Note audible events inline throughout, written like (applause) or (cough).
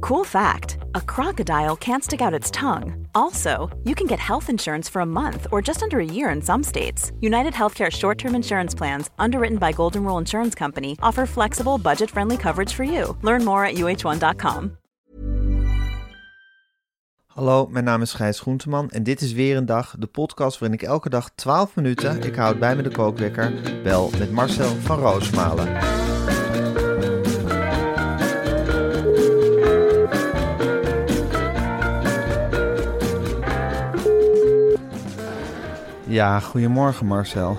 Cool fact a crocodile can't stick out its tongue. Also, you can get health insurance for a month or just under a year in some states. United Healthcare short term insurance plans, underwritten by Golden Rule Insurance Company, offer flexible, budget friendly coverage for you. Learn more at uh1.com. Hallo, mijn naam is Gijs Groenteman en dit is weer een dag, de podcast waarin ik elke dag 12 minuten, ik houd bij me de kookwekker, bel met Marcel van Roosmalen. Ja, goedemorgen Marcel.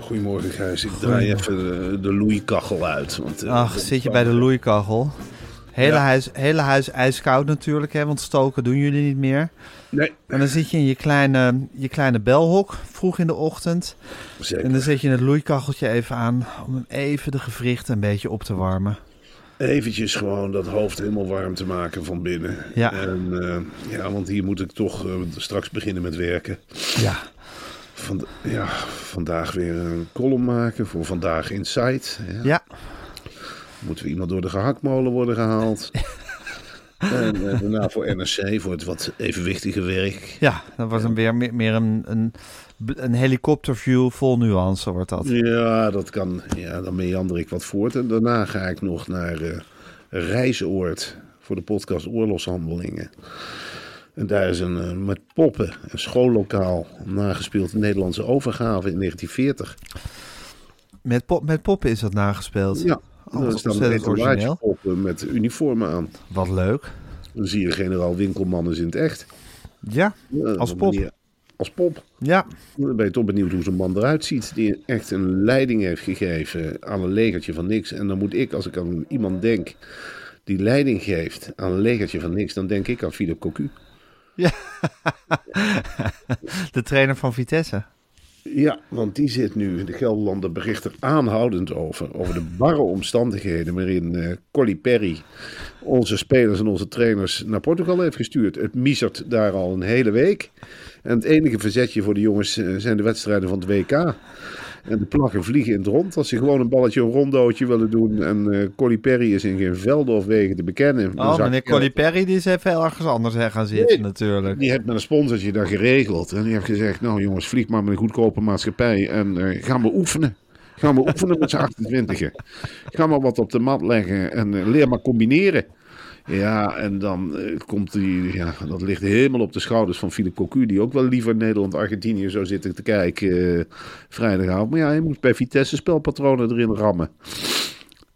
Goedemorgen Gijs, ik draai even de, de loeikachel uit. Want, eh, Ach, zit je bij de loeikachel? Hele, Ja. huis, hele huis ijskoud natuurlijk, hè, want stoken doen jullie niet meer. Nee, En dan zit je in je kleine, je kleine belhok vroeg in de ochtend. zeker. En dan zet je het loeikacheltje even aan om even de gewrichten een beetje op te warmen. Eventjes gewoon dat hoofd helemaal warm te maken van binnen. Ja. En, eh, ja, want hier moet ik toch eh, straks beginnen met werken. Ja, Van, ja, vandaag weer een column maken voor Vandaag Insight. Ja. ja. Moeten we iemand door de gehaktmolen worden gehaald. (laughs) en eh, daarna voor NRC, voor het wat evenwichtige werk. ja dat was een weer meer, meer een, een, een helikopterview vol nuance wordt dat. Ja, dat kan. Ja, dan meander ik wat voort. En daarna ga ik nog naar eh Reisoord voor de podcast Oorlogshandelingen. En daar is een eh, met poppen, een schoollokaal, nagespeeld Nederlandse overgave in 1940. Met, pop, met poppen is dat nagespeeld. Ja, Oh, wat staan ontzettend origineel. etalagepoppen met uniformen aan. Wat leuk. Dan zie je generaal Winkelman eens in het echt. Ja, Ja, als dan pop. Als pop. Ja, Dan ben je toch benieuwd hoe zo'n man eruit ziet. Die echt een leiding heeft gegeven aan een legertje van niks. En dan moet ik, als ik aan iemand denk die leiding geeft aan een legertje van niks, dan denk ik aan Philip Cocu. (laughs) de trainer van Vitesse. Ja, want die zit nu, de Gelderlander bericht er aanhoudend over. Over de barre omstandigheden waarin eh Colly Perry onze spelers en onze trainers naar Portugal heeft gestuurd. Het misert daar al een hele week. En het enige verzetje voor de jongens eh, zijn de wedstrijden van het WK. En de plaggen vliegen in het rond. Als ze gewoon een balletje, een rondootje willen doen. En eh Colly Perry is in geen velden of wegen te bekennen. Oh, meneer ik, Colly Perry die is even ergens anders hè, gaan zitten Nee. natuurlijk. Die heeft met een sponsortje dat geregeld. En die heeft gezegd, nou jongens, vlieg maar met een goedkope maatschappij. En eh gaan we oefenen. Gaan we oefenen met z'n 28. Ga maar wat op de mat leggen en eh, leer maar combineren. Ja, en dan eh, komt die, ja, dat ligt helemaal op de schouders van Philip Cocu, die ook wel liever Nederland-Argentinië zou zitten te kijken eh, vrijdagavond. Maar ja, hij moet bij Vitesse spelpatronen erin rammen.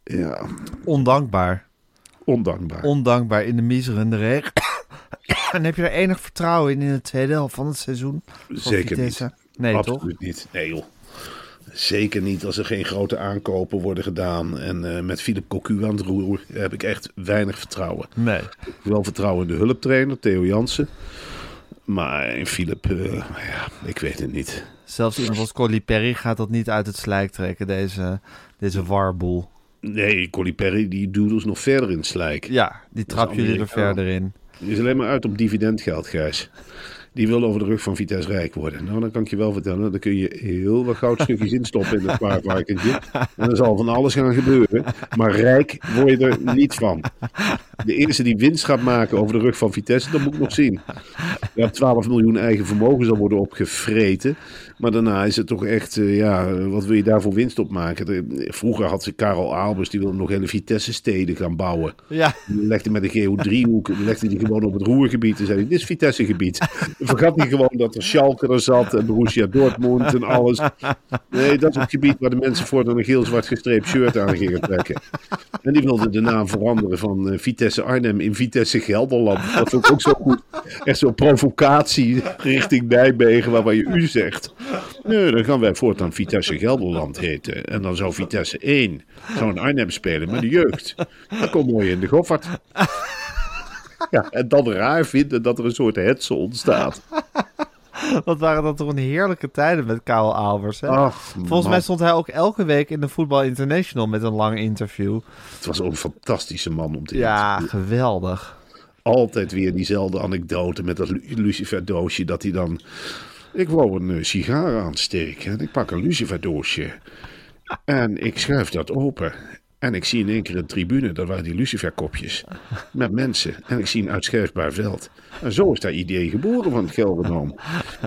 Ja, Ondankbaar. ondankbaar. Ondankbaar in de miserende regen. (coughs) en heb je er enig vertrouwen in in de tweede helft van het seizoen? Zeker Vitesse? niet. Nee, toch? Absoluut niet. Nee joh. Zeker niet als er geen grote aankopen worden gedaan. En eh, met Philip Cocu aan het roer heb ik echt weinig vertrouwen. Nee. Wel vertrouwen in de hulptrainer, Theo Jansen. Maar in Philip, eh, ja, ik weet het niet. Zelfs iemand als Colly Perry gaat dat niet uit het slijk trekken, deze, deze warboel. Nee, Colly Perry die duwt ons nog verder in het slijk. Ja, die trap jullie er verder in. Die is alleen maar uit op dividendgeld, Gijs. Die wil over de rug van Vitesse rijk worden. Nou, dan kan ik je wel vertellen, dan kun je heel wat goudstukjes (laughs) instoppen in het spaarvarkentje. En er zal van alles gaan gebeuren. Maar rijk word je er niet van. De eerste die winst gaat maken over de rug van Vitesse, dat moet ik nog zien. Ja, 12 miljoen eigen vermogen zal worden opgevreten. Maar daarna is het toch echt, eh, ja, wat wil je daarvoor winst op maken? Vroeger had ze Karel Albers, die wilde nog hele Vitesse-steden gaan bouwen. Ja, Die legde met een geodriehoek, legde die gewoon op het roergebied en zei hij, dit is Vitesse-gebied. Vergat hij gewoon dat er Schalke er zat en Borussia Dortmund en alles. Nee, dat is het gebied waar de mensen voortaan een geel-zwart gestreept shirt aan gingen trekken. En die wilde de naam veranderen van eh, Vitesse Arnhem in Vitesse Gelderland. Dat vond ik ook zo goed. Echt zo'n provocatie richting Nijmegen waarvan je u zegt. Nee, dan gaan wij voortaan Vitesse Gelderland heten. En dan zou Vitesse 1 zou Arnhem spelen met de jeugd. Dat komt mooi in de Goffert. Ja, en dan raar vinden dat er een soort hetze ontstaat. (laughs) Wat waren dat toch een heerlijke tijden met Karel Albers. Hè? Ach, Volgens mij stond hij ook elke week in de Voetbal International met een lang interview. Het was ook een fantastische man om te Ja, geweldig. Altijd weer diezelfde anekdote met dat lu- luciferdoosje. Dat hij dan... Ik wou een eh, sigaar aansteken en ik pak een luciferdoosje. En ik schuif dat open. En ik zie in één keer een tribune, dat waren die luciferkopjes. Met mensen. En ik zie een uitschuifbaar veld. En zo is dat idee geboren van het Gelderdoom.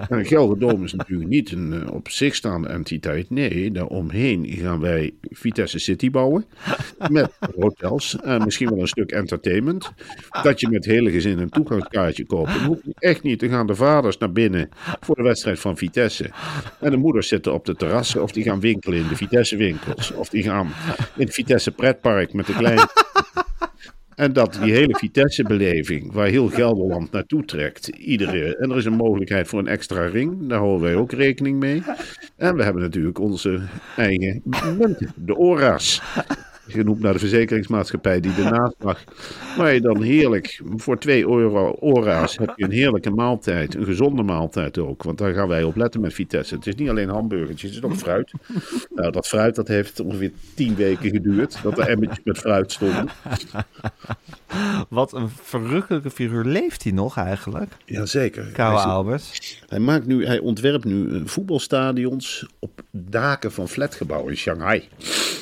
En het Gelderdoom is natuurlijk niet een eh, op zich staande entiteit. Nee, daaromheen gaan wij Vitesse City bouwen. Met hotels en misschien wel een stuk entertainment. Dat je met hele gezin een toegangskaartje koopt. Hoef je echt niet. Dan gaan de vaders naar binnen voor de wedstrijd van Vitesse. En de moeders zitten op de terrassen of die gaan winkelen in de Vitesse winkels. Of die gaan in het Vitesse pretpark met de kleine... (laughs) En dat die hele Vitesse-beleving, waar heel Gelderland naartoe trekt, iedere. En er is een mogelijkheid voor een extra ring, daar houden wij ook rekening mee. En we hebben natuurlijk onze eigen munten, de ORA's. Genoemd naar de verzekeringsmaatschappij die ernaast lag. Waar je dan heerlijk, voor 2 euro ORA's, heb je een heerlijke maaltijd. Een gezonde maaltijd ook, want daar gaan wij op letten met Vitesse. Het is niet alleen hamburgertjes, het is ook fruit. Nou, dat fruit dat heeft ongeveer 10 weken geduurd, dat er emmertjes met fruit stonden. Wat een verrukkelijke figuur. Leeft hij nog eigenlijk? Jazeker. Karel Albers. Hij, maakt nu, hij ontwerpt nu eh, voetbalstadions op daken van flatgebouwen in Shanghai.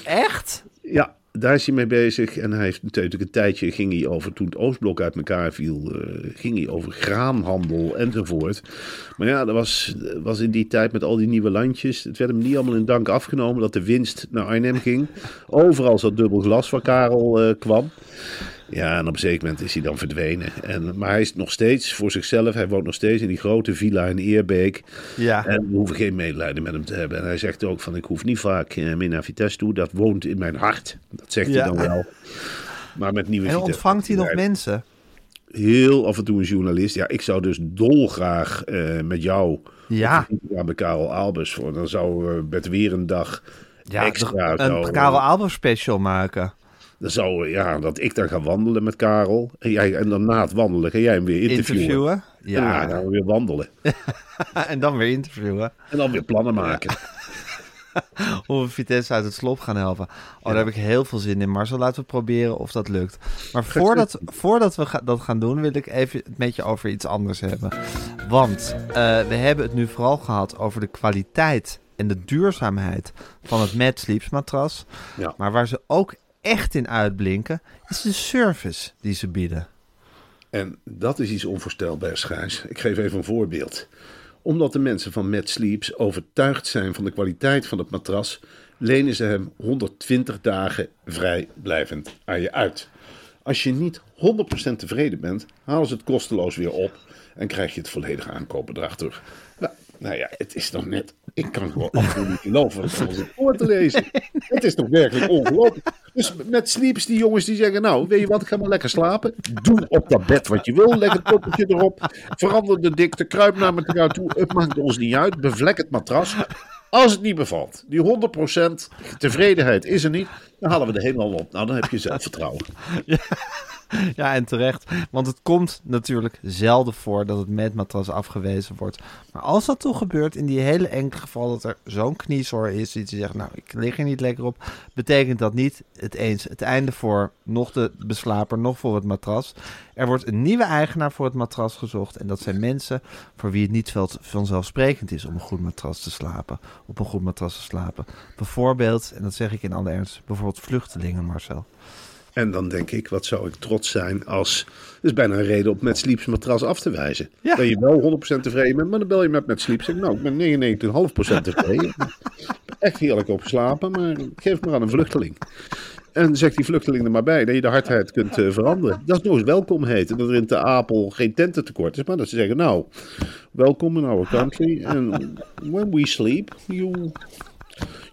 Echt? Ja, daar is hij mee bezig. En hij heeft natuurlijk een tijdje, ging hij over, toen het Oostblok uit elkaar viel, eh, ging hij over graanhandel enzovoort. Maar ja, dat was, was in die tijd met al die nieuwe landjes, het werd hem niet allemaal in dank afgenomen dat de winst naar Arnhem ging. Overal zat dubbel glas waar Karel eh, kwam. Ja, en op een zeker moment is hij dan verdwenen. En, maar hij is nog steeds voor zichzelf. Hij woont nog steeds in die grote villa in Eerbeek. Ja. En we hoeven geen medelijden met hem te hebben. En hij zegt ook van, ik hoef niet vaak eh, meer naar Vitesse toe. Dat woont in mijn hart. Dat zegt Ja. hij dan wel. Maar met nieuwe En ontvangt hij nog mensen? Heel af en toe een journalist. Ja, ik zou dus dolgraag eh met jou... Ja. Bij Karel Albers voor. Dan zou eh met weer een dag Ja, extra... een zou, Karel Albers special maken. Dan zou, ja, dat ik dan ga wandelen met Karel. En, jij, en dan na het wandelen ga jij hem weer interviewen. Interviewen. Ja, dan Ja. gaan we weer wandelen. (laughs) en dan weer interviewen. En dan weer plannen maken. (laughs) Hoe we Vitesse uit het slop gaan helpen. Oh, daar heb ik heel veel zin in. Marcel, laten we proberen of dat lukt. Maar voordat, voordat we ga- dat gaan doen, wil ik even het met je over iets anders hebben. Want eh, we hebben het nu vooral gehad over de kwaliteit en de duurzaamheid van het Mad Sleeps matras. Ja. Maar waar ze ook echt in uitblinken, is de service die ze bieden. En dat is iets onvoorstelbaars, Gijs. Ik geef even een voorbeeld. Omdat de mensen van Mad Sleeps overtuigd zijn van de kwaliteit van het matras, lenen ze hem 120 dagen vrijblijvend aan je uit. Als je niet 100% tevreden bent, halen ze het kosteloos weer op en krijg je het volledige aankoopbedrag terug. Nou, nou ja, het is toch net. Ik kan gewoon absoluut niet geloven ik zit voor te lezen. Het is toch werkelijk ongelooflijk. Dus met sleeps, die jongens die zeggen: Nou, weet je wat, ga maar lekker slapen. Doe op dat bed wat je wil. Leg het poppetje erop. Verander de dikte. Kruip naar elkaar toe. Het maakt ons niet uit. Bevlek het matras. Als het niet bevalt, die 100% tevredenheid is er niet, dan halen we de helemaal op. Nou, dan heb je zelfvertrouwen. Ja, (laughs) en terecht. Want het komt natuurlijk zelden voor dat het met matras afgewezen wordt. Maar als dat toch gebeurt, in die hele enkele geval dat er zo'n kniezoor is, die zegt, nou, ik lig er niet lekker op, betekent dat niet het eens het einde voor nog de beslaper, nog voor het matras. Er wordt een nieuwe eigenaar voor het matras gezocht. En dat zijn mensen voor wie het niet vanzelfsprekend is om een goed matras te slapen. Op een goed matras te slapen. Bijvoorbeeld, en dat zeg ik in alle ernst, bijvoorbeeld vluchtelingen, Marcel. En dan denk ik, wat zou ik trots zijn als... Dat is bijna een reden om met Sleeps matras af te wijzen. Ja. Dat je wel 100% tevreden bent, maar dan bel je met met Sleeps. Zeg nou, ik ben 99,5% tevreden. Echt heerlijk op geslapen, maar geef maar aan een vluchteling. En zegt die vluchteling er maar bij dat je de hardheid kunt eh, veranderen. Dat is nog eens welkom heten. Dat er in Te Apel geen tententekort is. Maar dat ze zeggen, nou, welkom in our country. En when we sleep, you,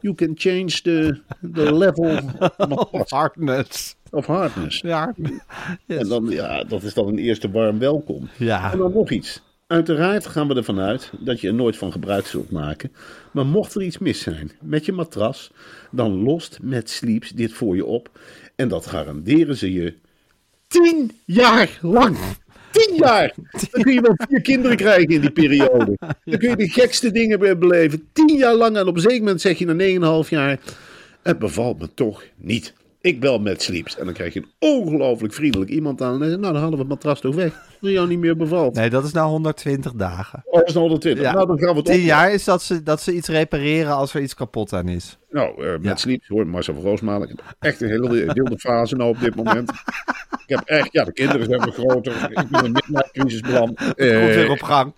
you can change the, the level of, (laughs) Hardness. Of hardness. Ja, En dan, ja, dat is dan een eerste warm welkom. Ja. En dan nog iets. Uiteraard gaan we ervan uit dat je er nooit van gebruik zult maken. Maar mocht er iets mis zijn met je matras, dan lost met Sleeps dit voor je op. En dat garanderen ze je 10 jaar lang. Tien jaar! Dan kun je wel vier kinderen krijgen in die periode. Dan kun je de gekste dingen be- beleven. Tien jaar lang en op een zeker moment zeg je na 9,5 jaar... Het bevalt me toch niet. Ik bel met Sleeps. En dan krijg je een ongelooflijk vriendelijk iemand aan. En dan zegt, nou, dan halen we het matras toch weg. Het jou niet meer bevalt. Nee, dat is nou 120 dagen. Oh, dat is 120. Ja. Nou, dan gaan we het 10 op. jaar is dat ze, dat ze iets repareren als er iets kapot aan is. Nou, eh, met Ja. Sleeps hoor, Marcel van Roosmalen. Echt een hele wilde fase nou op dit moment. (laughs) Ik heb echt, ja, de kinderen zijn weer groter. Ik ben een beland. Komt Eh, weer op gang.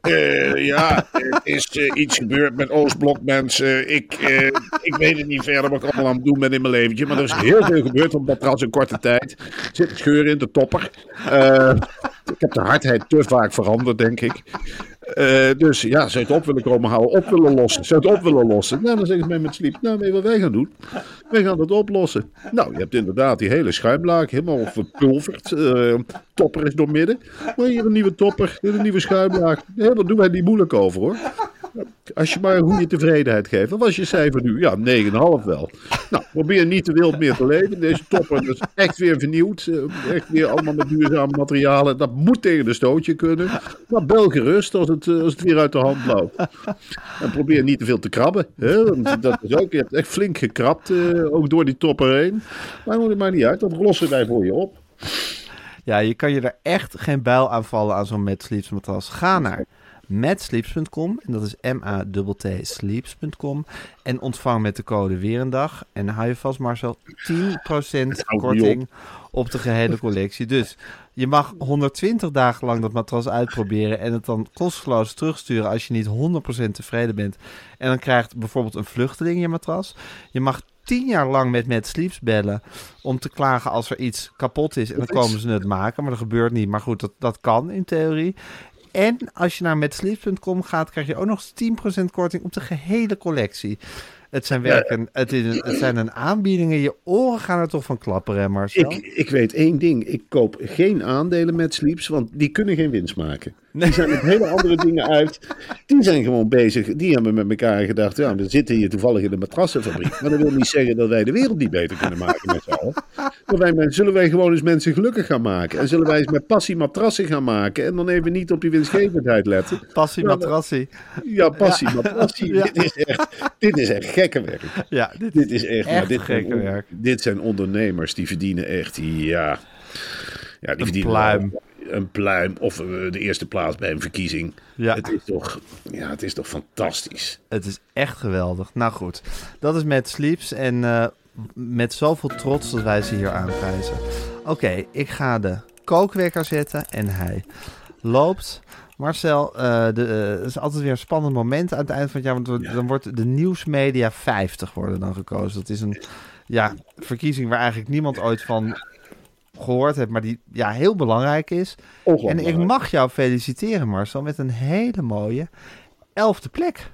Eh, ja, er is eh, iets gebeurd met Oostblok mensen. Ik, ik weet het niet verder wat ik allemaal aan het doen ben in mijn leventje. Maar er is heel veel gebeurd op matras in korte tijd. Er zit een scheur in de topper. Ik heb de hardheid te vaak veranderd, denk ik. Eh, dus ja, je het op willen komen houden, op willen lossen. Je het op willen lossen? Nou, dan zeggen ze mij met sliep. Nou, weet wat wij gaan doen? Wij gaan het oplossen. Nou, je hebt inderdaad die hele schuimlaag helemaal verpulverd. Eh, topper is doormidden. Maar hier een nieuwe topper, hier een nieuwe schuimlaag. Nee, daar doen wij niet moeilijk over hoor. Als je maar een goede tevredenheid geeft. Wat was je cijfer nu? Ja, 9,5 wel. Nou, probeer niet te wild meer te leven. Deze topper is echt weer vernieuwd. Eh, Echt weer allemaal met duurzame materialen. Dat moet tegen de stootje kunnen. Maar bel gerust als het, eh, als het weer uit de hand loopt. En probeer niet te veel te krabben. Hè? Want dat is ook, je hebt echt flink gekrabt, eh, ook door die topper heen. Maar dat maakt niet uit, dat lossen wij voor je op. Ja, je kan je er echt geen bijl aan vallen aan zo'n Mad matras. Ga naar matsleeps.com en dat is M-A-T-T sleeps.com en ontvang met de code weer een dag en dan hou je vast Marcel 10% Hou korting op de gehele collectie. Dus je mag 120 dagen lang dat matras uitproberen en het dan kosteloos terugsturen als je niet 100% tevreden bent. En dan krijgt bijvoorbeeld een vluchteling je matras. Je mag 10 jaar lang met Mad Sleeps bellen om te klagen als er iets kapot is. En dan komen ze het maken, maar dat gebeurt niet. Maar goed, dat, dat kan in theorie. En als je naar matsleeps.com gaat, krijg je ook nog eens 10% korting op de gehele collectie. Het zijn werken, het, is het zijn een aanbiedingen. Je oren gaan er toch van klapperen, hè Marcel? Ik, ik weet één ding. Ik koop geen aandelen met Sleeps, want die kunnen geen winst maken. Die zijn met hele andere dingen uit. Die zijn gewoon bezig. Die hebben met elkaar gedacht, ja, we zitten hier toevallig in de matrassenfabriek. Maar dat wil niet zeggen dat wij de wereld niet beter kunnen maken met z'n allen. Maar wij, zullen wij gewoon eens mensen gelukkig gaan maken? En zullen wij eens met passie matrassen gaan maken? En dan even niet op die winstgevendheid letten. Passie Ja, matrassie. Ja, passie matrassie. Ja. Dit, is echt, dit is echt gekke werk. Ja, dit, Dit is echt, dit, gekke zijn, werk. dit zijn ondernemers die verdienen echt, ja, ja die Een verdienen pluim. Een pluim of eh, de eerste plaats bij een verkiezing. Ja. Het is toch, ja, het is toch fantastisch. Het is echt geweldig. Nou goed, dat is met Sleeps en eh, met zoveel trots dat wij ze hier aanprijzen. Oké, ik ga de kookwekker zetten en hij loopt. Marcel, eh, de, het is altijd weer een spannend moment aan het eind van het jaar. Want dan wordt de nieuwsmedia 50 worden dan gekozen. Dat is een ja, verkiezing waar eigenlijk niemand ooit van gehoord heeft, maar die ja, heel belangrijk is. En ik mag jou feliciteren, Marcel, met een hele mooie elfde plek.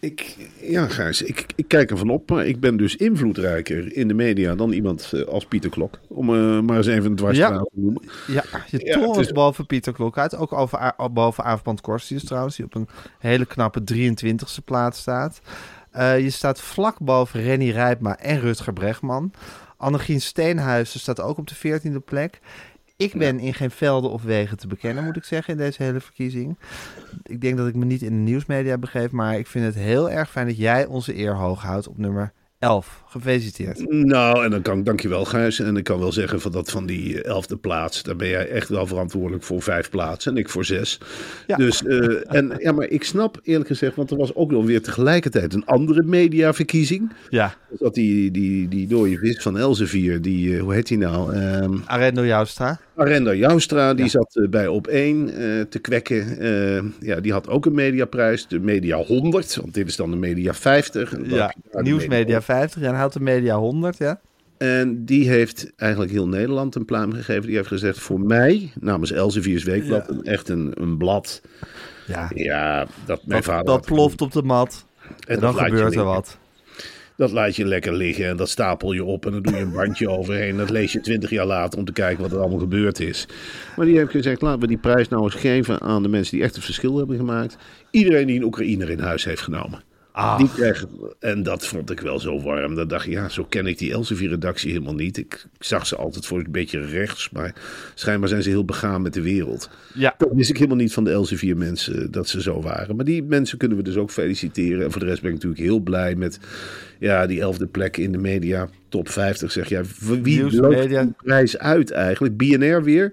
Ik, ja, Gijs, ik, ik kijk ervan op, maar ik ben dus invloedrijker in de media dan iemand eh, als Pieter Klok. Om eh, maar eens even een dwarsstraat Ja. te noemen. Ja, je Ja, torent is- boven Pieter Klok uit. Ook over, boven Aafbrand Korstius trouwens, die op een hele knappe 23e plaats staat. Eh, je staat vlak boven Renny Rijpma en Rutger Bregman. Annegien Steenhuizen staat ook op de 14e plek. Ik ben in geen velden of wegen te bekennen, moet ik zeggen, in deze hele verkiezing. Ik denk dat ik me niet in de nieuwsmedia begeef, maar ik vind het heel erg fijn dat jij onze eer hoog houdt op nummer 11. Gefeliciteerd. Nou, en dan kan ik dankjewel Gijs. En ik kan wel zeggen van dat van die eh, elfde plaats, daar ben jij echt wel verantwoordelijk voor vijf plaatsen en ik voor zes. Ja. Dus, eh, en, ja, maar ik snap eerlijk gezegd, want er was ook nog weer tegelijkertijd een andere mediaverkiezing. Ja, Dus Dat die, die, die dode vis van Elsevier, die, eh, hoe heet die nou? Ehm Arendo Joustra. Arenda Joustra, die zat eh, bij Op 1 eh, te kwekken. Eh, ja, die had ook een mediaprijs, de Media 100, want dit is dan de Media 50. En dan Ja, Nieuwsmedia 50 en houdt de Media 100, ja. En die heeft eigenlijk heel Nederland een pluim gegeven. Die heeft gezegd, voor mij, namens Elsevier's Weekblad, een, echt een, een blad. Ja, Ja, dat mijn dat, vader... dat ploft op de mat. En En dan gebeurt er wat. Dat laat je lekker liggen en dat stapel je op en dan doe je een bandje (laughs) overheen. Dat lees je twintig jaar later om te kijken wat er allemaal gebeurd is. Maar die heeft gezegd, laten we die prijs nou eens geven aan de mensen die echt het verschil hebben gemaakt. Iedereen die een Oekraïner in huis heeft genomen. Ah. Die kreeg, en dat vond ik wel zo warm. Dan dacht ik, ja, zo ken ik die Elsevier-redactie helemaal niet. Ik, ik zag ze altijd voor een beetje rechts, maar schijnbaar zijn ze heel begaan met de wereld. Ja. Dat wist ik helemaal niet van de Elsevier mensen dat ze zo waren. Maar die mensen kunnen we dus ook feliciteren. En voor de rest ben ik natuurlijk heel blij met ja, die elfde plek in de media. Top 50 zeg jij. Wie loopt die prijs uit eigenlijk? BNR weer?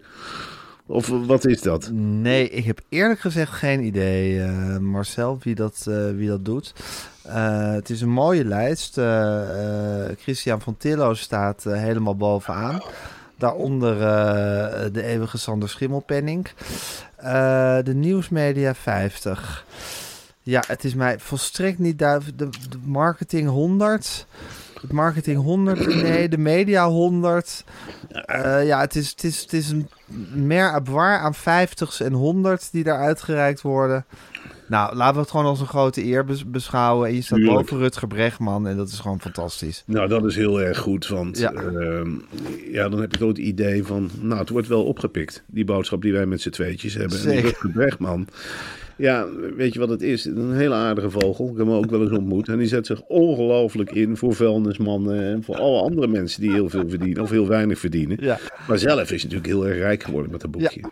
Of wat is dat? Nee, ik heb eerlijk gezegd geen idee, eh, Marcel, wie dat, eh, wie dat doet. Eh, het is een mooie lijst. Christian van Tillo staat helemaal bovenaan. Daaronder de eeuwige Sander Schimmelpenning. De Nieuwsmedia 50. Ja, het is mij volstrekt niet duidelijk. De, de Marketing 100. Het Marketing 100, (clears throat) nee, de Media 100. Eh, ja, het is, het, is, het is een mer avoir aan 50's en 100 die daar uitgereikt worden. Nou, laten we het gewoon als een grote eer bes- beschouwen. En je staat Tuurlijk. boven Rutger Bregman en dat is gewoon fantastisch. Nou, dat is heel erg goed. Want Ja. ja. ja, dan heb ik ook het idee van... Nou, het wordt wel opgepikt. Die boodschap die wij met z'n tweetjes hebben. En Zeker. die Rutger Bregman. Ja, weet je wat het is? Een hele aardige vogel. Ik heb hem ook wel eens ontmoet. En die zet zich ongelooflijk in voor vuilnismannen... en voor alle andere mensen die heel veel verdienen... of heel weinig verdienen. Ja. Maar zelf is hij natuurlijk heel erg rijk geworden met dat boekje. Ja,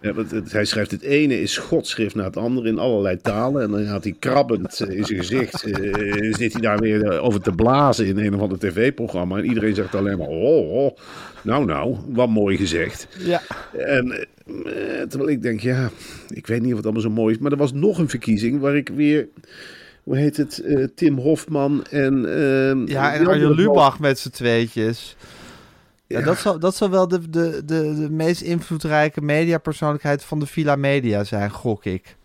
Ja, want het- hij schrijft het ene is godschrift na het andere in allerlei talen. En dan had hij krabbend eh, in zijn gezicht. eh, zit hij daar weer over te blazen in een of ander tv-programma. En iedereen zegt alleen maar: oh, oh, nou, nou, wat mooi gezegd. ja. En terwijl ik denk: ja, ik weet niet of het allemaal zo mooi is. Maar er was nog een verkiezing waar ik weer. Hoe heet het? Tim Hofman en. eh, ja en Arjen Lubach met z'n tweetjes. Ja, Ja. Dat, zal, dat zal wel de, de, de, de meest invloedrijke mediapersoonlijkheid van de Villa Media zijn, gok ik.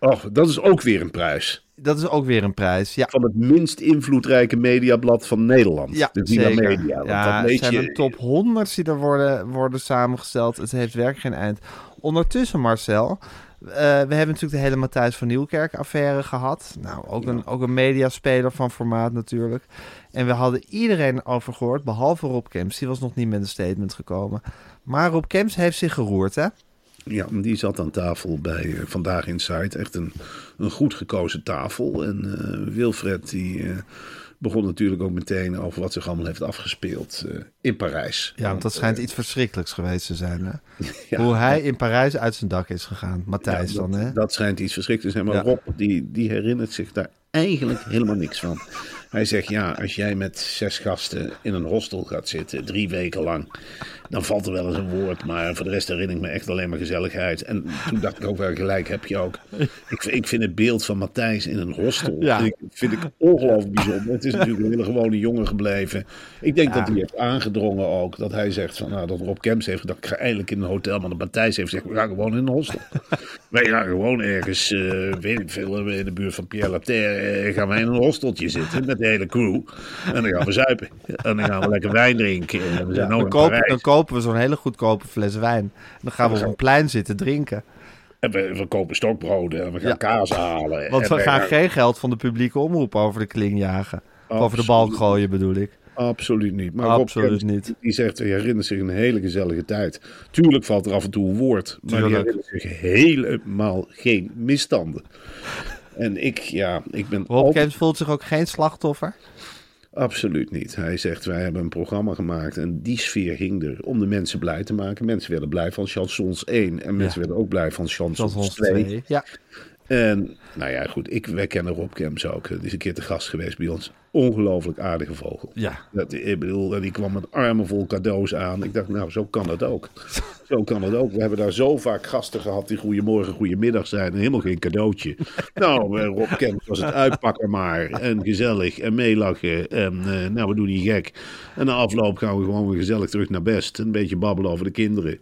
Oh, dat is ook weer een prijs. Dat is ook weer een prijs. Ja, Van het minst invloedrijke mediablad van Nederland. ja de Villa zeker. Media. Want ja, dat zijn je- een top 100 die er worden, worden samengesteld. Het heeft werk geen eind. Ondertussen, Marcel, eh, we hebben natuurlijk de hele Matthijs van Nieuwkerk affaire gehad. Nou, ook, een, ook een mediaspeler van formaat natuurlijk. En we hadden iedereen over gehoord, behalve Rob Kemps. Die was nog niet met een statement gekomen. Maar Rob Kemps heeft zich geroerd, hè? Ja, die zat aan tafel bij eh, Vandaag Inside. Echt een, een goed gekozen tafel. En eh, Wilfred die begon natuurlijk ook meteen over wat zich allemaal heeft afgespeeld eh, in Parijs. Ja, want dat schijnt iets verschrikkelijks geweest te zijn, hè? (laughs) Ja. Hoe hij in Parijs uit zijn dak is gegaan. Matthijs Ja, dan, dat, hè? dat schijnt iets verschrikkelijks te zijn. Maar Ja. Rob, die, die herinnert zich daar eigenlijk helemaal niks van. Hij zegt, ja, als jij met zes gasten in een hostel gaat zitten, drie weken lang, dan valt er wel eens een woord. Maar voor de rest herinner ik me echt alleen maar gezelligheid. En toen dacht ik ook wel, gelijk heb je ook. Ik, ik vind het beeld van Matthijs in een hostel, Ja. vind, ik, vind ik ongelooflijk bijzonder. Het is natuurlijk een hele gewone jongen gebleven. Ik denk dat hij heeft aangedrongen ook, dat hij zegt van, nou, dat Rob Kemps heeft gedacht, ik ga eindelijk in een hotel. Maar dat Matthijs heeft gezegd, we gaan gewoon in een hostel. (laughs) Wij gaan gewoon ergens, eh, weet ik veel, in de buurt van Pierre Laterre, eh, gaan wij in een hosteltje zitten met de hele crew. En dan gaan we zuipen. En dan gaan we lekker wijn drinken. En we zijn dan, kopen, dan kopen we zo'n hele goedkope fles wijn. En dan gaan we op een plein zitten drinken. En we, we kopen stokbroden en we gaan Ja. kaas halen. Want we gaan geen geld van de publieke omroep over de kling jagen. Over de balk gooien bedoel ik. Absoluut niet. Maar Absoluut niet. Die zegt, hij herinnert zich een hele gezellige tijd. Tuurlijk valt er af en toe een woord. Maar die Tuurlijk. herinnert zich helemaal geen misstanden. En ik, ja, ik ben Rob altijd- Kemps voelt zich ook geen slachtoffer. Absoluut niet. Hij zegt, wij hebben een programma gemaakt en die sfeer hing er om de mensen blij te maken. Mensen werden blij van Chansons 1 en mensen Ja. werden ook blij van Chansons was ons 2. twee. Ja. En nou ja, goed, ik, wij kennen Rob Kemps ook. Die is een keer te gast geweest bij ons. Ongelooflijk aardige vogel. Ja. Dat, ik bedoel, die kwam met armen vol cadeaus aan. Ik dacht, nou, zo kan het ook. Zo kan het ook. We hebben daar zo vaak gasten gehad die goedemorgen, goedemiddag zijn. En helemaal geen cadeautje. (laughs) nou, eh, Rob Kemps was het uitpakken maar. En gezellig en meelachen. En eh, nou, we doen niet gek. En na afloop gaan we gewoon weer gezellig terug naar best. Een beetje babbelen over de kinderen.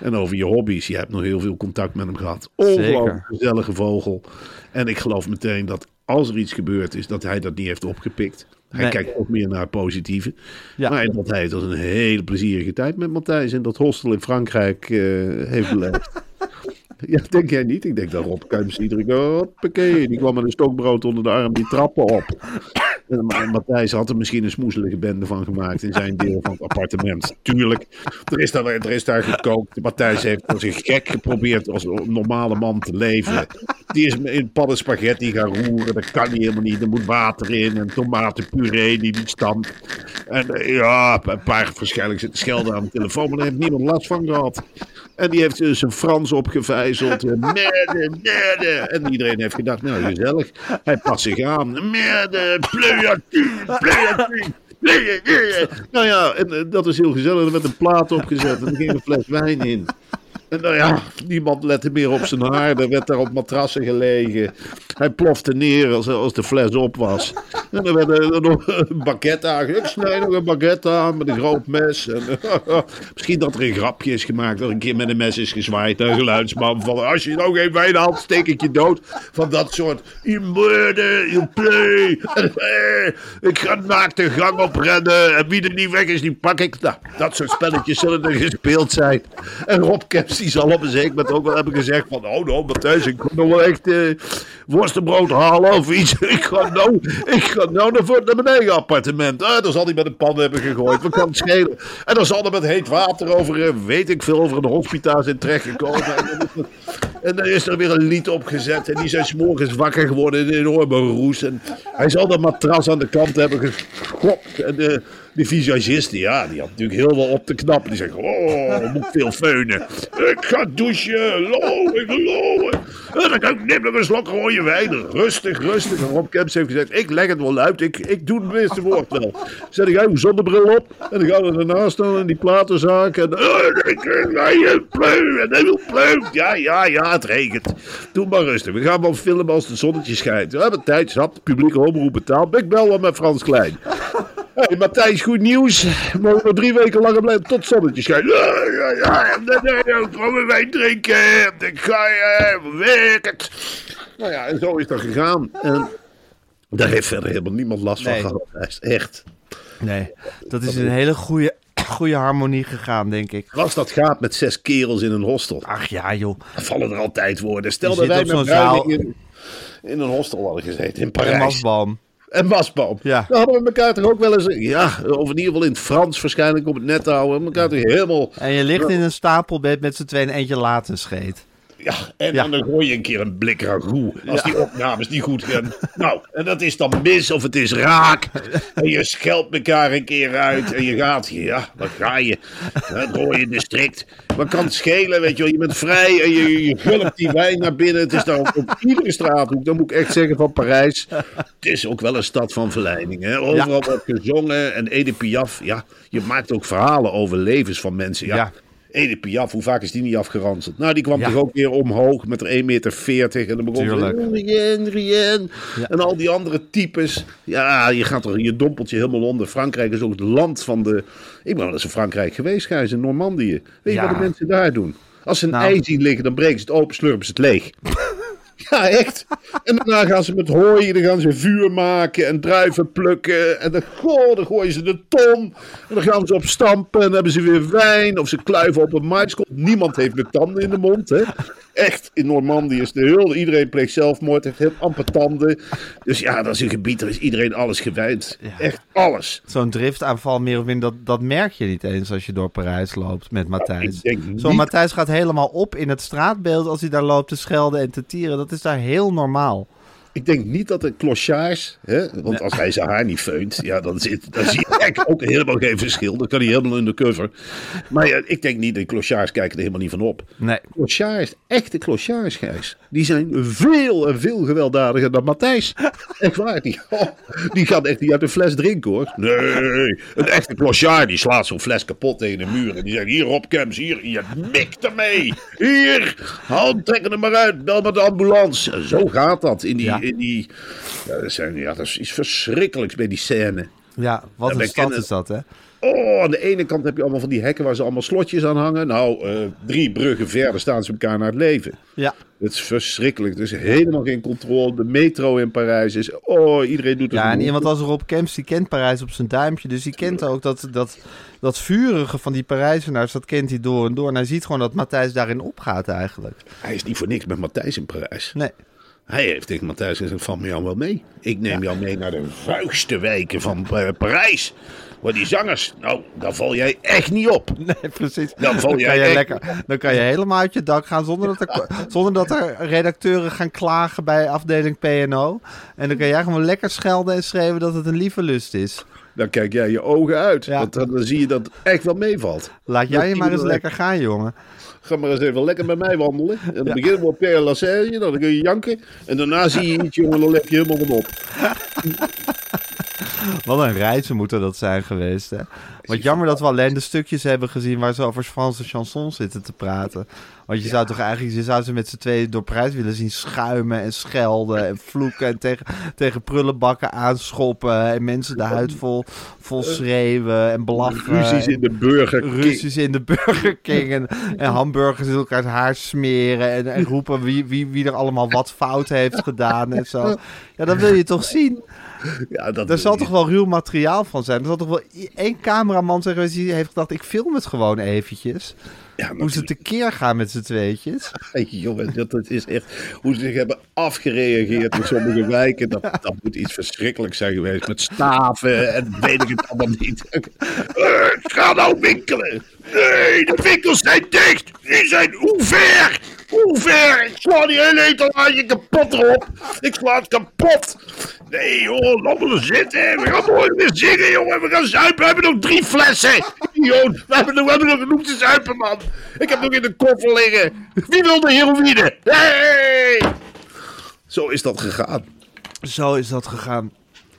En over je hobby's. Je hebt nog heel veel contact met hem gehad. Ongelooflijk gezellige vogel. En ik geloof meteen dat als er iets gebeurd is, dat hij dat niet heeft opgepikt. Hij Nee. kijkt ook meer naar het positieve. Ja. Maar dat hij tot een hele plezierige tijd met Matthijs in dat hostel in Frankrijk eh, heeft beleefd. (laughs) (laughs) ja, denk jij niet? Ik denk dat Rob Kemps iedere keer, hoppakee, die kwam met een stokbrood onder de arm die trappen op. En Ma- Matthijs had er misschien een smoezelige bende van gemaakt in zijn deel van het appartement. Tuurlijk, er is daar, er is daar gekookt. Matthijs heeft als een gek geprobeerd als een normale man te leven. Die is in padden spaghetti gaan roeren. Dat kan niet helemaal niet. Er moet water in en tomatenpuree die niet stamt. En eh, ja, een paar zitten schelden aan de telefoon, maar daar heeft niemand last van gehad. En die heeft dus zijn Frans opgevijzeld. Eh, Merde, merde. En iedereen heeft gedacht, nou gezellig. Hij past zich aan. Merde, pleuatu. Nou ja, en eh, dat is heel gezellig. Er werd een plaat opgezet en er ging een fles wijn in. En nou ja, niemand lette meer op zijn haar. Er werd daar op matrassen gelegen. Hij plofte neer als, als de fles op was. En er werd er nog een baguette aan. Ik snij nog een baguette aan met een groot mes. En, (laughs) misschien dat er een grapje is gemaakt. Dat een keer met een mes is gezwaaid. Een geluidsman van als je nou geen wijn haalt, steek ik je dood. Van dat soort. Je murder, je play. Ik ga naakt de gang oprennen. En wie er niet weg is, die pak ik. Nou, dat soort spelletjes zullen er gespeeld zijn. En Rob Keps die zal op een zeker moment ook wel hebben gezegd van... Oh nou, Matthijs, ik moet nog wel echt eh worstenbrood halen of iets. (laughs) Ik ga nou, ik ga nou naar, mijn eigen appartement. Ah, dan zal hij met een pan hebben gegooid. Wat kan het schelen? En dan zal er met heet water over, eh, weet ik veel, over een hospitaal zijn terechtgekomen. Er- en dan is er weer een lied opgezet. En die zijn 's morgens wakker geworden in een enorme roes. En hij zal dat matras aan de kant hebben geschopt. En de, die visagisten, ja, die had natuurlijk heel veel op te knappen. Die zeggen, oh, moet ik veel feunen. Ik ga douchen, lowen, lowen. En dan kan ik nog een slok rode wijn. Rustig, rustig. En Rob Kemps heeft gezegd, ik leg het wel uit. Ik, ik doe het meeste woord wel. Zet ik uw zonnebril op. En dan gaan we ernaast staan in die platenzaak. En eh, ik je pleu. En hij wil pleu. Ja, ja, ja, het regent. Doe maar rustig. We gaan wel filmen als het zonnetje schijnt. We hebben tijd. De publieke omroep betaald. Ik bel wel met Frans Klein. Hey, Matthijs, goed nieuws. We mogen nog drie weken langer blijven tot zonnetje schijnt. Ja, ja, ja. We wijn drinken. Dan ga je werken. Nou ja, en zo is dat gegaan. En daar heeft verder helemaal niemand last Nee. van gehad. Echt. Nee, dat is een hele goede, goede harmonie gegaan, denk ik. Als dat gaat met zes kerels in een hostel, Ach ja, joh. dan vallen er altijd woorden. Stel Je dat wij met zaal- in, in een hostel hadden gezeten in En Parijs. Masboom. En Masboom. Ja. Dan hadden we elkaar toch ook wel eens, ja, of in ieder geval in het Frans waarschijnlijk op het net houden. Elkaar toch helemaal, En je ligt in een stapelbed met z'n tweeën en eentje laten scheet. Ja, en, Ja. en dan gooi je een keer een blik ragout. Als die opnames niet goed gaan. Nou, en dat is dan mis of het is raak. En je scheldt elkaar een keer uit en je gaat, ja, dan ga je. Het rode district. Wat kan het schelen, weet je wel. Je bent vrij en je, je gulpt die wijn naar binnen. Het is daar op, iedere straathoek, dat moet ik echt zeggen, van Parijs. Het is ook wel een stad van verleiding. Hè? Overal wordt gezongen en Edith Piaf. Ja, je maakt ook verhalen over levens van mensen. Ja. Edith Piaf, hoe vaak is die niet afgeranseld? Nou, die kwam Ja. toch ook weer omhoog met er 1,40 meter. En dan begon ze... Tuurlijk. "Oh, Rien, rien. Ja. En al die andere types. Ja, je gaat er, je dompelt je helemaal onder. Frankrijk is ook het land van de... Ik ben wel eens in Frankrijk geweest, Gijs, in Normandië. Weet je Ja. wat de mensen daar doen? Als ze een Nou. ei zien liggen, dan breken ze het open, slurpen ze het leeg. (laughs) Ja, echt. En daarna gaan ze met hooi, dan gaan ze vuur maken en druiven plukken. En dan, goh, dan gooien ze de ton. En dan gaan ze op stampen en dan hebben ze weer wijn. Of ze kluiven op een maïskool. Niemand heeft met tanden in de mond, hè. Echt, in Normandië is de heel... Iedereen pleegt zelfmoord, heeft heel amper tanden. Dus ja, dat is een gebied, daar is iedereen alles gewijd. Ja. Echt alles. Zo'n driftaanval meer of minder, dat, dat merk je niet eens als je door Parijs loopt met Matthijs. Zo'n Matthijs gaat helemaal op in het straatbeeld als hij daar loopt te schelden en te tieren. Dat is daar heel normaal. Ik denk niet dat de clochards, hè, want als hij zijn haar niet feunt, ja, dan, zit, dan zie je eigenlijk ook helemaal geen verschil. Dan kan hij helemaal undercover. Maar ja, ik denk niet, de clochards kijken er helemaal niet van op. Nee. Clochards, echte clochards, Gijs, die zijn veel en veel gewelddadiger dan Matthijs. Echt waar, die, oh, die gaat echt niet uit een fles drinken hoor. Nee, een echte clochard die slaat zo'n fles kapot tegen de muur. En die zegt, hier Rob Kems, hier, je mikt ermee. Hier, haal, trek er maar uit, bel met de ambulance. Zo gaat dat in die... Ja. In die ja, dat, zijn, ja, dat is iets verschrikkelijks bij die scène. Ja, wat een stad is dat, hè? Oh, aan de ene kant heb je allemaal van die hekken waar ze allemaal slotjes aan hangen. Nou, eh, drie bruggen verder staan ze elkaar naar het leven. Ja. Het is verschrikkelijk. Er is helemaal geen controle. De metro in Parijs is... Oh, iedereen doet het. Ja, en goed. iemand als Rob Kemps, die kent Parijs op zijn duimpje. Dus die kent ook dat, dat, dat vurige van die Parijzenaars, dat kent hij door en door. En hij ziet gewoon dat Matthijs daarin opgaat eigenlijk. Hij is niet voor niks met Matthijs in Parijs. Nee. Hij heeft tegen Matthijs gezegd, van me jou wel mee. Ik neem jou mee naar de vuigste wijken van eh, Parijs. Waar die zangers, nou, daar val jij echt niet op. (laughs) Nee, precies. Dan val kan jij je echt- lekker, dan kan je helemaal uit je dak gaan zonder dat, er, (laughs) zonder dat er redacteuren gaan klagen bij afdeling PNO. En dan kan jij gewoon lekker schelden en schreeuwen dat het een lieve lust is. Dan kijk jij je ogen uit. Ja. Want dan, dan zie je dat het echt wel meevalt. Laat jij je maar eens lekker gaan, jongen. Ga maar eens even lekker met mij wandelen. En dan beginnen we op Lassage, dan kun je janken. En daarna zie je iets, jongen, dan leg je helemaal op. (laughs) (laughs) Wat een reizen moeten dat zijn geweest, hè? Wat jammer dat we alleen de stukjes hebben gezien waar ze over Franse chansons zitten te praten. Want je zou toch eigenlijk, je zou ze met z'n tweeën door prijs willen zien schuimen en schelden en vloeken en tegen, tegen prullenbakken aanschoppen en mensen de huid vol, vol schreeuwen en blaffen. Ruzies in de burger. Ruzies in de Burger King en, en hamburgers in elkaar het haar smeren en, en roepen wie, wie, wie er allemaal wat fout heeft gedaan en zo. Ja, dat wil je toch zien? (laughs) Ja, dat Er zal toch wel ruw materiaal van zijn? Er zal toch wel één cameraman zijn geweest die heeft gedacht, ik film het gewoon eventjes. Ja, Hoe ze tekeer gaan met z'n tweetjes. (laughs) Jongen, dat, dat is echt hoe ze zich hebben afgereageerd in sommige wijken. Dat, dat moet iets verschrikkelijks zijn geweest. Met staven en weet ik het allemaal niet. (laughs) Eh, ik ga nou winkelen. Nee, de winkels zijn dicht. Die zijn hoe ver? Ver? Ik sla die hele etalage kapot erop. Ik sla het kapot. Nee, joh, laat me er zitten. We gaan mooi weer zingen, jongen. We gaan zuipen. We hebben nog drie flessen. We hebben, nog, we hebben nog genoeg te zuipen, man. Ik heb nog in de koffer liggen. Wie wil de heroïne? Hey! Zo is dat gegaan. Zo is dat gegaan.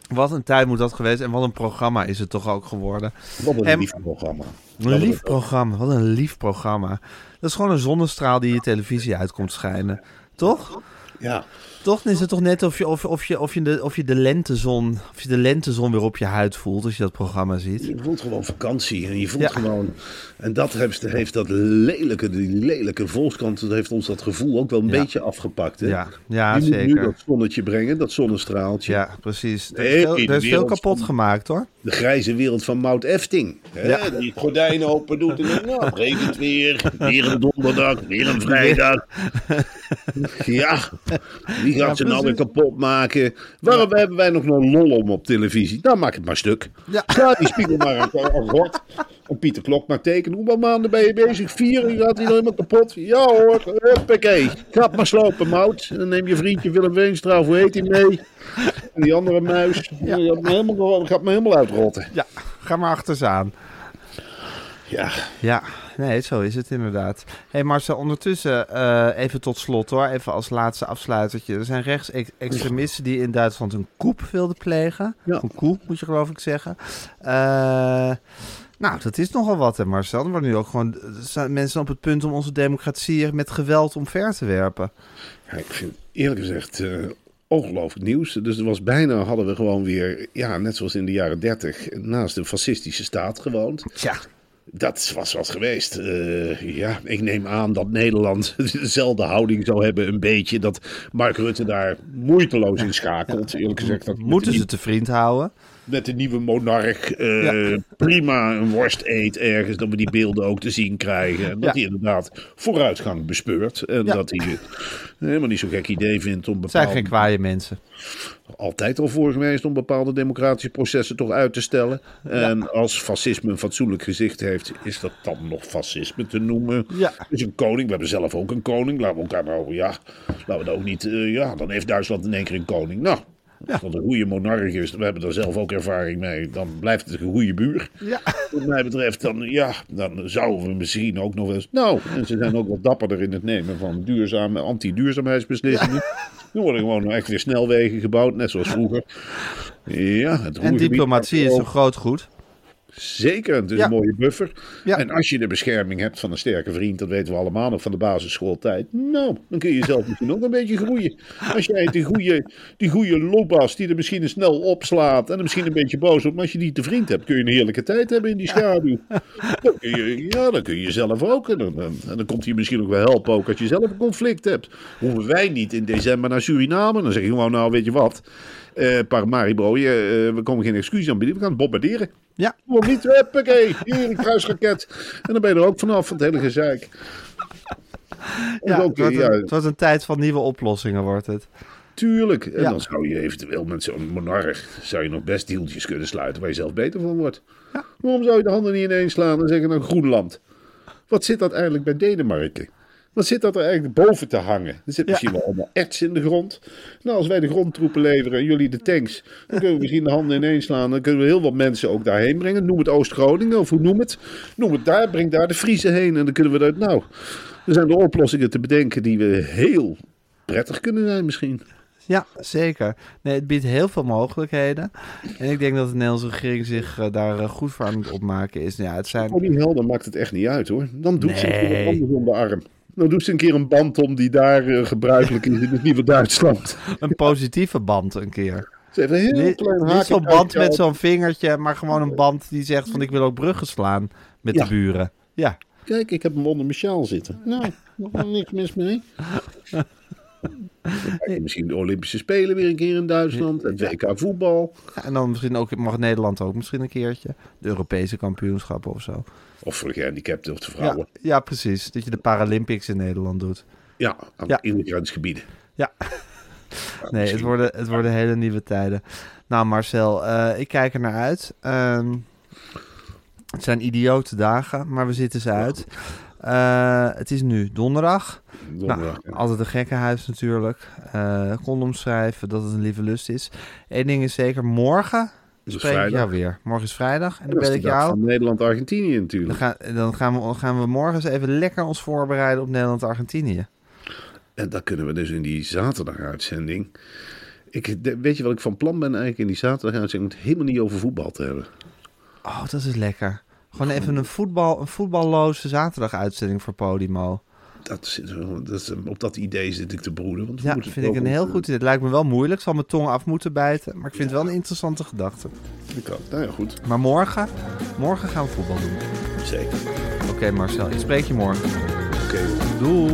Wat een tijd moet dat geweest en wat een programma is het toch ook geworden. Wat een En- lief programma. Een lief programma, wat een lief programma. Dat is gewoon een zonnestraal die je televisie uit komt schijnen. Toch? Ja. Toch is het toch net of je, of, of je, of je, de, of je, de, lentezon, of je de lentezon weer op je huid voelt als je dat programma ziet. Je voelt gewoon vakantie en je voelt Ja. gewoon... En dat heeft, heeft dat lelijke, die lelijke volkskant, dat heeft ons dat gevoel ook wel een Ja. beetje afgepakt. Hè? Ja, ja Die moet nu zeker. dat zonnetje brengen, dat zonnestraaltje. Ja, precies. Er Nee, is veel, er is kapot van- gemaakt hoor. De grijze wereld van Mout Efting. Hè? Ja. Die het gordijn open doet en dan, nou, het regent weer. Weer een donderdag, weer een vrijdag. Ja, wie (laughs) gaat ze nou weer kapot maken? Waarom hebben wij nog een lol om op televisie? Nou, maak het maar stuk. Ja. (laughs) Sla die spiegel maar aan, aan gort. En Pieter Klok maar tekenen. Hoeveel maanden ben je bezig? Vier? Je gaat hij nou helemaal kapot? Ja hoor, huppakee. Ga maar slopen, Mout. En dan neem je vriendje Willem Weenstra, hoe heet hij mee? En die andere muis. Ja. Gaat, me helemaal, gaat me helemaal uitrotten. Ja, ga maar achterzaan. Ja, Ja, nee, zo is het inderdaad. Hé hey Marcel, ondertussen eh, even tot slot hoor, even als laatste afsluitertje. Er zijn rechtsextremisten die in Duitsland een koep wilden plegen. Ja. Een koep, moet je geloof ik zeggen. Eh, nou, dat is nogal wat hè Marcel. Er worden nu ook gewoon zijn mensen op het punt om onze democratie met geweld omver te werpen. Ja, ik vind eerlijk gezegd eh, ongelooflijk nieuws. Dus er was bijna, hadden we gewoon weer, ja, net zoals in de jaren dertig, naast een fascistische staat gewoond. Tja, Dat was wat geweest. Eh, ja, ik neem aan dat Nederland (laughs) dezelfde houding zou hebben, een beetje. Dat Mark Rutte daar moeiteloos in schakelt. Eerlijk gezegd, dat moeten ze te vriend houden? Met de nieuwe monarch eh, Ja. prima een worst eet ergens. Dat we die beelden ook te zien krijgen. En dat Ja. hij inderdaad vooruitgang bespeurt. En Ja. dat hij het helemaal niet zo'n gek idee vindt om Het zijn bepaalde, geen kwaaie mensen. altijd al voor geweest om bepaalde democratische processen toch uit te stellen. En als fascisme een fatsoenlijk gezicht heeft, is dat dan nog fascisme te noemen. Ja. Dus een koning, we hebben zelf ook een koning. Laten we elkaar nou, ja, laten we dat ook niet, eh, ja, dan heeft Duitsland in één keer een koning. Nou, dat een goede monarch is, we hebben daar zelf ook ervaring mee, dan blijft het een goede buur. Ja. Wat mij betreft, dan, ja, dan zouden we misschien ook nog eens. Nou, en ze zijn ook wat dapperder in het nemen van duurzame, anti-duurzaamheidsbeslissingen. Er worden gewoon echt weer snelwegen gebouwd, net zoals vroeger. Ja, het En diplomatie is een groot goed. Zeker, het is Ja. een mooie buffer. Ja. En als je de bescherming hebt van een sterke vriend, dat weten we allemaal nog van de basisschooltijd. Nou, dan kun je zelf (laughs) misschien ook een beetje groeien. Als jij die goede, die goede lopas die er misschien snel opslaat en er misschien een beetje boos op, maar als je die te vriend hebt, kun je een heerlijke tijd hebben in die schaduw. Dan kun je, ja, dan kun je zelf ook. En dan, en dan komt hij misschien ook wel helpen, ook als je zelf een conflict hebt. Hoeven wij niet in december naar Suriname? Dan zeg je gewoon, nou weet je wat, eh Paramaribo, je, eh, we komen geen excuus aanbieden, we gaan het bombarderen. Ja. Waarom niet? Huppakee, hier een kruisraket. En dan ben je er ook vanaf, van het hele gezeik. Ja, het, wordt ja. een, het wordt een tijd van nieuwe oplossingen, wordt het. Tuurlijk. En Ja. dan zou je eventueel met zo'n monarch zou je nog best deeltjes kunnen sluiten waar je zelf beter van wordt. Waarom zou je de handen niet ineens slaan en zeggen nou Groenland? Wat zit dat eigenlijk bij Denemarken? Wat zit dat er eigenlijk boven te hangen? Er zit misschien wel allemaal erts in de grond. Nou, als wij de grondtroepen leveren en jullie de tanks, dan kunnen we misschien de handen ineens slaan. Dan kunnen we heel wat mensen ook daarheen brengen. Noem het Oost-Groningen of hoe noem het. Noem het daar, breng daar de Friese heen en dan kunnen we dat. Nou, er zijn de oplossingen te bedenken die we heel prettig kunnen zijn misschien. Ja, zeker. Nee, het biedt heel veel mogelijkheden. En ik denk dat de Nederlandse regering zich eh, daar eh, goed voor aan moet opmaken. Is, ja, het zijn... Voor die helden maakt het echt niet uit hoor. Dan doet ze Nee. een anders om de arm. Dan doet ze een keer een band om die daar eh, gebruikelijk is in het nieuwe Duitsland. Een positieve band een keer. Ze heeft een heel Niet, klein niet haakje zo'n band met zo'n vingertje, maar gewoon een band die zegt van ik wil ook bruggen slaan met Ja. de buren. Ja, Kijk, ik heb hem onder mijn sjaal zitten. Nou, nog niks mis mee. Misschien de Olympische Spelen weer een keer in Duitsland. Het WK voetbal. Ja, en dan misschien ook, mag Nederland ook misschien een keertje. De Europese kampioenschappen of zo. Of voor gehandicapten of de vrouwen. ja, precies. Dat je de Paralympics in Nederland doet. Ja, aan Ja. in de grensgebieden. Ja. (laughs) Nee, het worden, het worden hele nieuwe tijden. Nou, Marcel, eh, ik kijk er naar uit. Ehm, het zijn idiote dagen, maar we zitten ze uit. Eh, het is nu donderdag. Donderdag, nou, ja. altijd een gekkenhuis natuurlijk. Condoms schrijven, dat het een lieve lust is. Eén ding is zeker, morgen is spreek ik vrijdag. jou weer. Morgen is vrijdag en dan de ik jou. Nederland-Argentinië Dan, natuurlijk. ga, dan gaan, we, gaan we morgen eens even lekker ons voorbereiden op Nederland-Argentinië. En dat kunnen we dus in die zaterdaguitzending. Ik, weet je wat ik van plan ben eigenlijk in die zaterdaguitzending? Het helemaal niet over voetbal te hebben. Oh, dat is lekker. Gewoon even een, voetbal, een voetballoze zaterdag-uitzending voor Podimo. Dat is, dat is, op dat idee zit ik te broeden. Want Ja, vind ik een heel goed idee. Het lijkt me wel moeilijk. Ik zal mijn tong af moeten bijten. Maar ik vind het wel een interessante gedachte. Ik ook. Nou ja, goed. Maar morgen, morgen gaan we voetbal doen. Zeker. Oké Marcel, ik spreek je morgen. Oké. Doei.